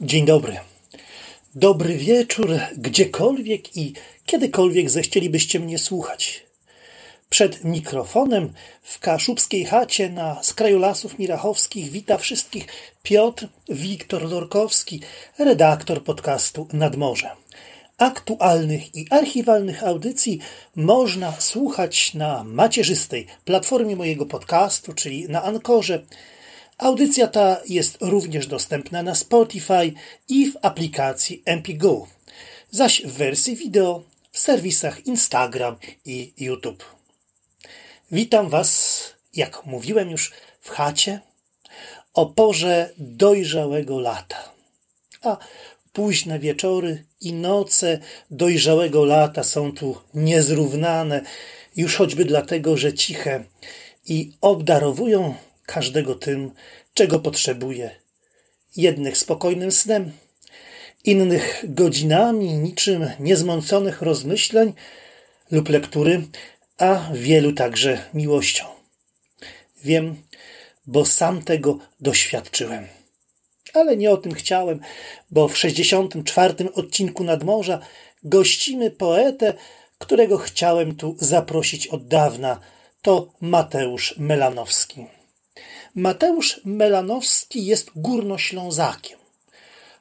Dzień dobry. Dobry wieczór, gdziekolwiek i kiedykolwiek zechcielibyście mnie słuchać. Przed mikrofonem w kaszubskiej chacie na skraju lasów mirachowskich wita wszystkich Piotr Wiktor Lorkowski, redaktor podcastu Nadmorze. Aktualnych i archiwalnych audycji można słuchać na macierzystej platformie mojego podcastu, czyli na Ankorze Audycja ta jest również dostępna na Spotify i w aplikacji MPGO, zaś w wersji wideo w serwisach Instagram i YouTube. Witam Was, jak mówiłem już, w chacie o porze dojrzałego lata. A późne wieczory i noce dojrzałego lata są tu niezrównane, już choćby dlatego, że ciche i obdarowują każdego tym, czego potrzebuje. Jednych spokojnym snem, innych godzinami niczym niezmąconych rozmyśleń lub lektury, a wielu także miłością. Wiem, bo sam tego doświadczyłem. Ale nie o tym chciałem, bo w 64. odcinku Nadmorza gościmy poetę, którego chciałem tu zaprosić od dawna. To Mateusz Melanowski. Mateusz Melanowski jest górnoślązakiem.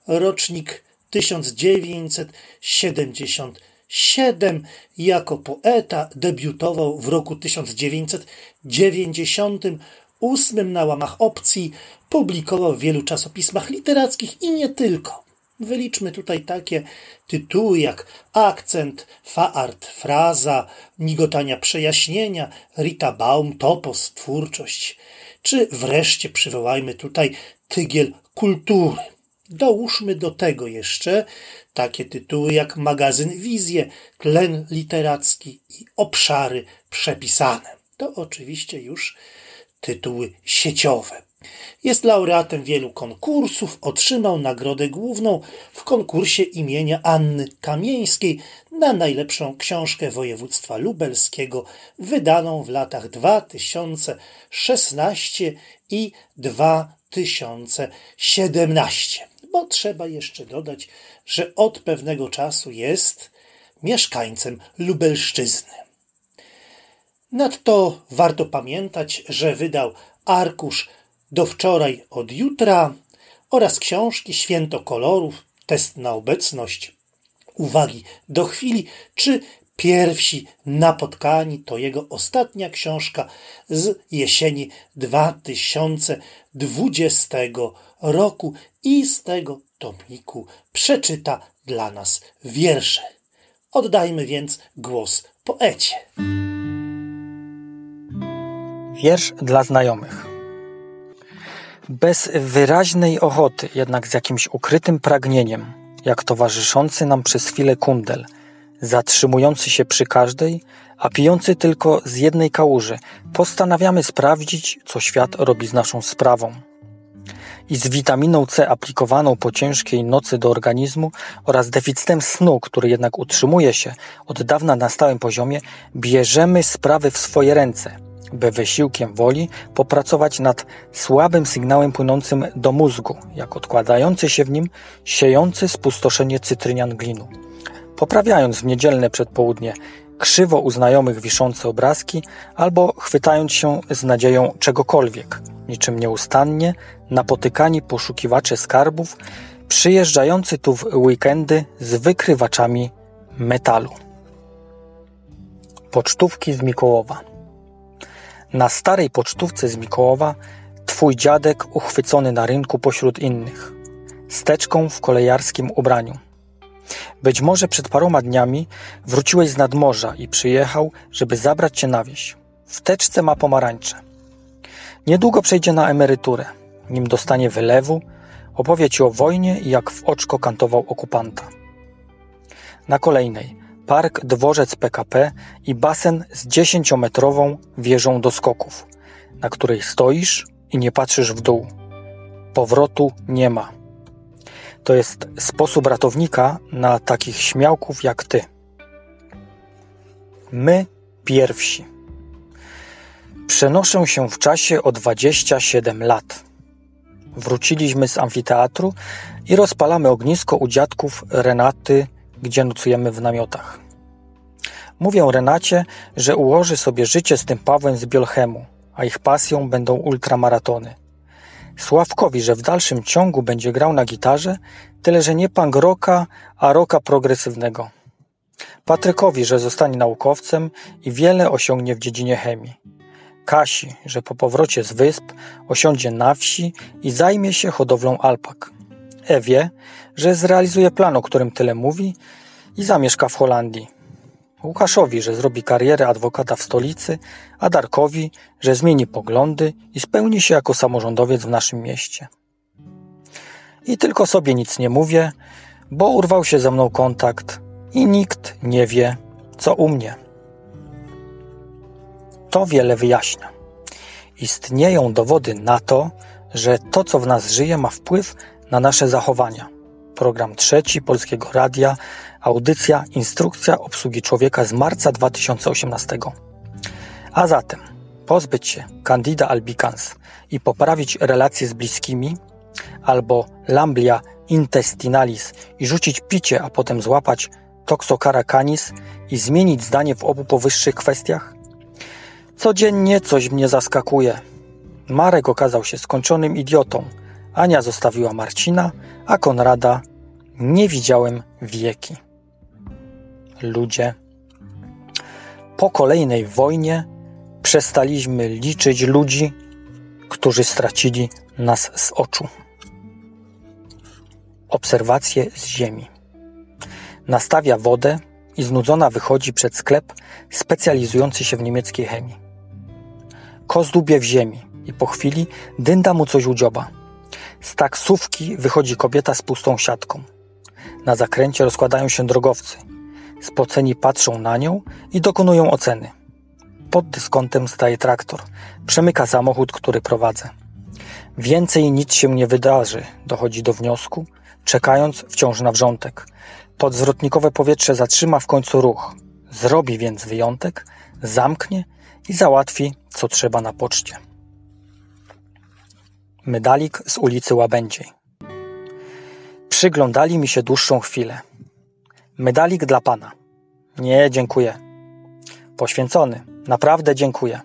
Rocznik 1977 jako poeta debiutował w roku 1998 na łamach opcji, publikował w wielu czasopismach literackich i nie tylko. Wyliczmy tutaj takie tytuły jak Akcent, Faart, Fraza, Migotania Przejaśnienia, Rita Baum, Topos, Twórczość. Czy wreszcie przywołajmy tutaj tygiel kultury. Dołóżmy do tego jeszcze takie tytuły jak magazyn Wizje, tlen literacki i obszary przepisane. To oczywiście już tytuły sieciowe. Jest laureatem wielu konkursów, otrzymał nagrodę główną w konkursie imienia Anny Kamieńskiej na najlepszą książkę województwa lubelskiego, wydaną w latach 2016 i 2017. Bo trzeba jeszcze dodać, że od pewnego czasu jest mieszkańcem Lubelszczyzny. Nadto warto pamiętać, że wydał arkusz do wczoraj od jutra oraz książki Święto kolorów, test na obecność, uwagi do chwili, czy Pierwsi napotkani to jego ostatnia książka z jesieni 2020 roku i z tego tomiku przeczyta dla nas wiersze. Oddajmy więc głos poecie. Wiersz dla znajomych. Bez wyraźnej ochoty, jednak z jakimś ukrytym pragnieniem, jak towarzyszący nam przez chwilę kundel, zatrzymujący się przy każdej, a pijący tylko z jednej kałuży, postanawiamy sprawdzić, co świat robi z naszą sprawą. I z witaminą C aplikowaną po ciężkiej nocy do organizmu oraz deficytem snu, który jednak utrzymuje się od dawna na stałym poziomie, bierzemy sprawy w swoje ręce – by wysiłkiem woli popracować nad słabym sygnałem płynącym do mózgu, jak odkładający się w nim siejący spustoszenie cytrynian glinu. Poprawiając w niedzielne przedpołudnie krzywo u znajomych wiszące obrazki albo chwytając się z nadzieją czegokolwiek, niczym nieustannie napotykani poszukiwacze skarbów, przyjeżdżający tu w weekendy z wykrywaczami metalu. Pocztówki z Mikołowa. Na starej pocztówce z Mikołowa twój dziadek uchwycony na rynku pośród innych, steczką w kolejarskim ubraniu. Być może przed paroma dniami wróciłeś z nadmorza i przyjechał, żeby zabrać cię na wieś. W teczce ma pomarańcze. Niedługo przejdzie na emeryturę. Nim dostanie wylewu, opowie ci o wojnie i jak w oczko kantował okupanta. Na kolejnej – park dworzec PKP i basen z dziesięciometrową wieżą do skoków, na której stoisz i nie patrzysz w dół. Powrotu nie ma. To jest sposób ratownika na takich śmiałków jak ty. My pierwsi. Przenoszę się w czasie o 27 lat. Wróciliśmy z amfiteatru i rozpalamy ognisko u dziadków Renaty, gdzie nocujemy w namiotach. Mówię Renacie, że ułoży sobie życie z tym Pawłem z Biolchemu, a ich pasją będą ultramaratony. Sławkowi, że w dalszym ciągu będzie grał na gitarze, tyle że nie punk rocka, a rocka progresywnego. Patrykowi, że zostanie naukowcem i wiele osiągnie w dziedzinie chemii. Kasi, że po powrocie z wysp osiądzie na wsi i zajmie się hodowlą alpak. Ewie, że zrealizuje plan, o którym tyle mówi i zamieszka w Holandii. Łukaszowi, że zrobi karierę adwokata w stolicy, a Darkowi, że zmieni poglądy i spełni się jako samorządowiec w naszym mieście. I tylko sobie nic nie mówię, bo urwał się ze mną kontakt i nikt nie wie, co u mnie. To wiele wyjaśnia. Istnieją dowody na to, że to, co w nas żyje, ma wpływ na nasze zachowania. Program trzeci Polskiego Radia, audycja Instrukcja obsługi człowieka z marca 2018. A zatem pozbyć się Candida albicans i poprawić relacje z bliskimi, albo Lamblia intestinalis i rzucić picie, a potem złapać Toxocara canis i zmienić zdanie w obu powyższych kwestiach? Codziennie coś mnie zaskakuje. Marek okazał się skończonym idiotą, Ania zostawiła Marcina, a Konrada nie widziałem wieki. Ludzie. Po kolejnej wojnie przestaliśmy liczyć ludzi, którzy stracili nas z oczu. Obserwacje z ziemi. Nastawia wodę i znudzona wychodzi przed sklep specjalizujący się w niemieckiej chemii. Kozdubie w ziemi i po chwili dynda mu coś u dzioba. Z taksówki wychodzi kobieta z pustą siatką. Na zakręcie rozkładają się drogowcy. Spoceni patrzą na nią i dokonują oceny. Pod dyskontem staje traktor. Przemyka samochód, który prowadzę. Więcej nic się nie wydarzy, dochodzi do wniosku, czekając wciąż na wrzątek. Podzwrotnikowe powietrze zatrzyma w końcu ruch. Zrobi więc wyjątek, zamknie i załatwi, co trzeba na poczcie. Medalik z ulicy Łabędziej. Przyglądali mi się dłuższą chwilę. Medalik dla pana. Nie, dziękuję. Poświęcony. Naprawdę dziękuję.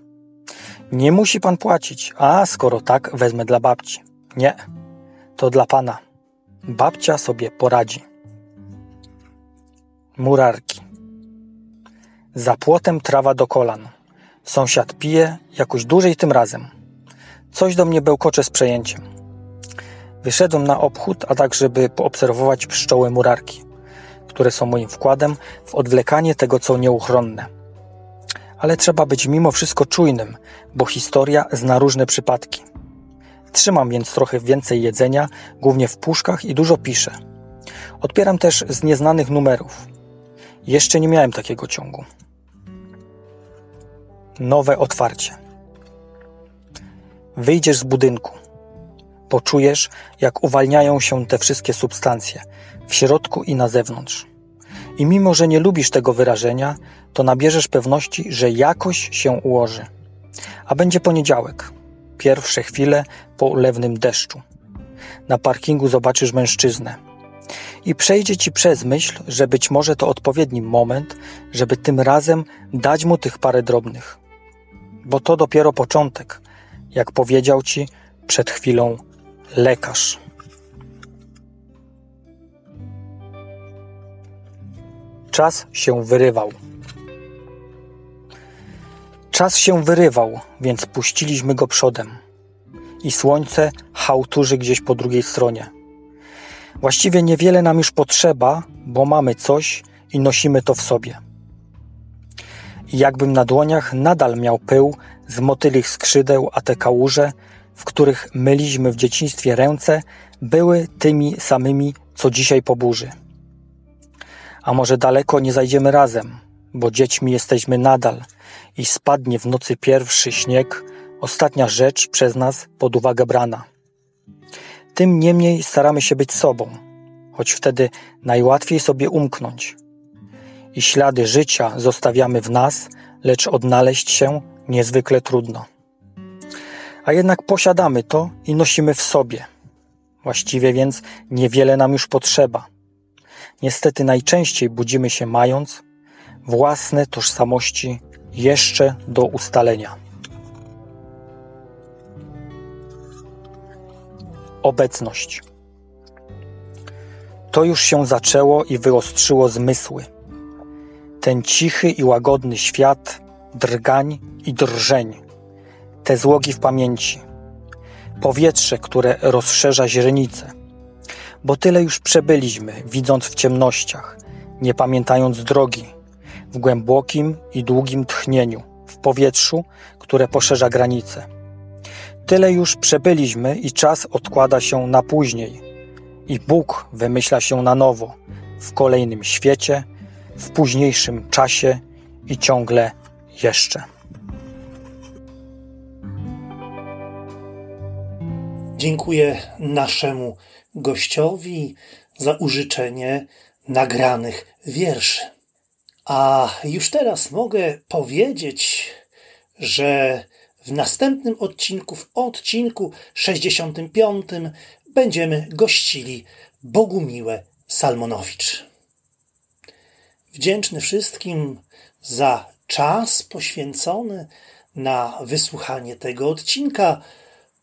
Nie musi pan płacić. A, skoro tak, wezmę dla babci. Nie, to dla pana. Babcia sobie poradzi. Murarki. Za płotem trawa do kolan. Sąsiad pije, jakoś dłużej tym razem. Coś do mnie bełkocze z przejęciem. Wyszedłem na obchód, a tak, żeby poobserwować pszczoły murarki, które są moim wkładem w odwlekanie tego, co nieuchronne. Ale trzeba być mimo wszystko czujnym, bo historia zna różne przypadki. Trzymam więc trochę więcej jedzenia, głównie w puszkach i dużo piszę. Odbieram też z nieznanych numerów. Jeszcze nie miałem takiego ciągu. Nowe otwarcie. Wyjdziesz z budynku. Poczujesz, jak uwalniają się te wszystkie substancje w środku i na zewnątrz. I mimo, że nie lubisz tego wyrażenia, to nabierzesz pewności, że jakoś się ułoży. A będzie poniedziałek. Pierwsze chwile po ulewnym deszczu. Na parkingu zobaczysz mężczyznę. I przejdzie ci przez myśl, że być może to odpowiedni moment, żeby tym razem dać mu tych parę drobnych. Bo to dopiero początek, jak powiedział ci przed chwilą lekarz. Czas się wyrywał. Czas się wyrywał, więc puściliśmy go przodem. I słońce hałturzy gdzieś po drugiej stronie. Właściwie niewiele nam już potrzeba, bo mamy coś i nosimy to w sobie. I jakbym na dłoniach nadal miał pył z motylich skrzydeł, a te kałuże, w których myliśmy w dzieciństwie ręce, były tymi samymi, co dzisiaj po burzy. A może daleko nie zajdziemy razem, bo dziećmi jesteśmy nadal i spadnie w nocy pierwszy śnieg, ostatnia rzecz przez nas pod uwagę brana. Tym niemniej staramy się być sobą, choć wtedy najłatwiej sobie umknąć. I ślady życia zostawiamy w nas, lecz odnaleźć się niezwykle trudno. A jednak posiadamy to i nosimy w sobie, Właściwie więc niewiele nam już potrzeba. Niestety najczęściej budzimy się mając własne tożsamości jeszcze do ustalenia. Obecność. To już się zaczęło i wyostrzyło zmysły. Ten cichy i łagodny świat drgań i drżeń, te złogi w pamięci, powietrze, które rozszerza źrenice. Bo tyle już przebyliśmy, widząc w ciemnościach, nie pamiętając drogi, w głębokim i długim tchnieniu, w powietrzu, które poszerza granice. Tyle już przebyliśmy i czas odkłada się na później. I Bóg wymyśla się na nowo, w kolejnym świecie, w późniejszym czasie i ciągle jeszcze. Dziękuję naszemu gościowi za użyczenie nagranych wierszy. A już teraz mogę powiedzieć, że w następnym odcinku, w odcinku 65, będziemy gościli Bogumiłę Salmonowicz. Wdzięczny wszystkim za czas poświęcony na wysłuchanie tego odcinka.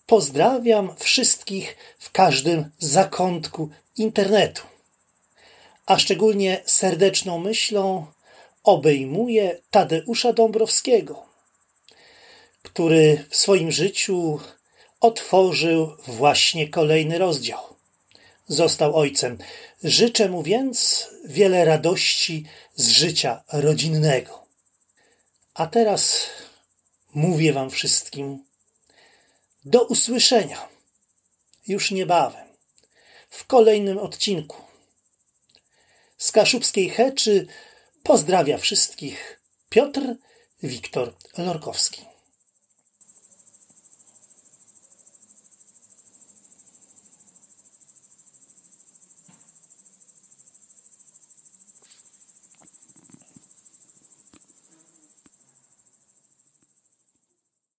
Pozdrawiam wszystkich w każdym zakątku internetu. A szczególnie serdeczną myślą obejmuję Tadeusza Dąbrowskiego, który w swoim życiu otworzył właśnie kolejny rozdział. Został ojcem. Życzę mu więc wiele radości z życia rodzinnego. A teraz mówię Wam wszystkim do usłyszenia już niebawem w kolejnym odcinku. Z Kaszubskiej Heczy pozdrawia wszystkich Piotr Wiktor Lorkowski.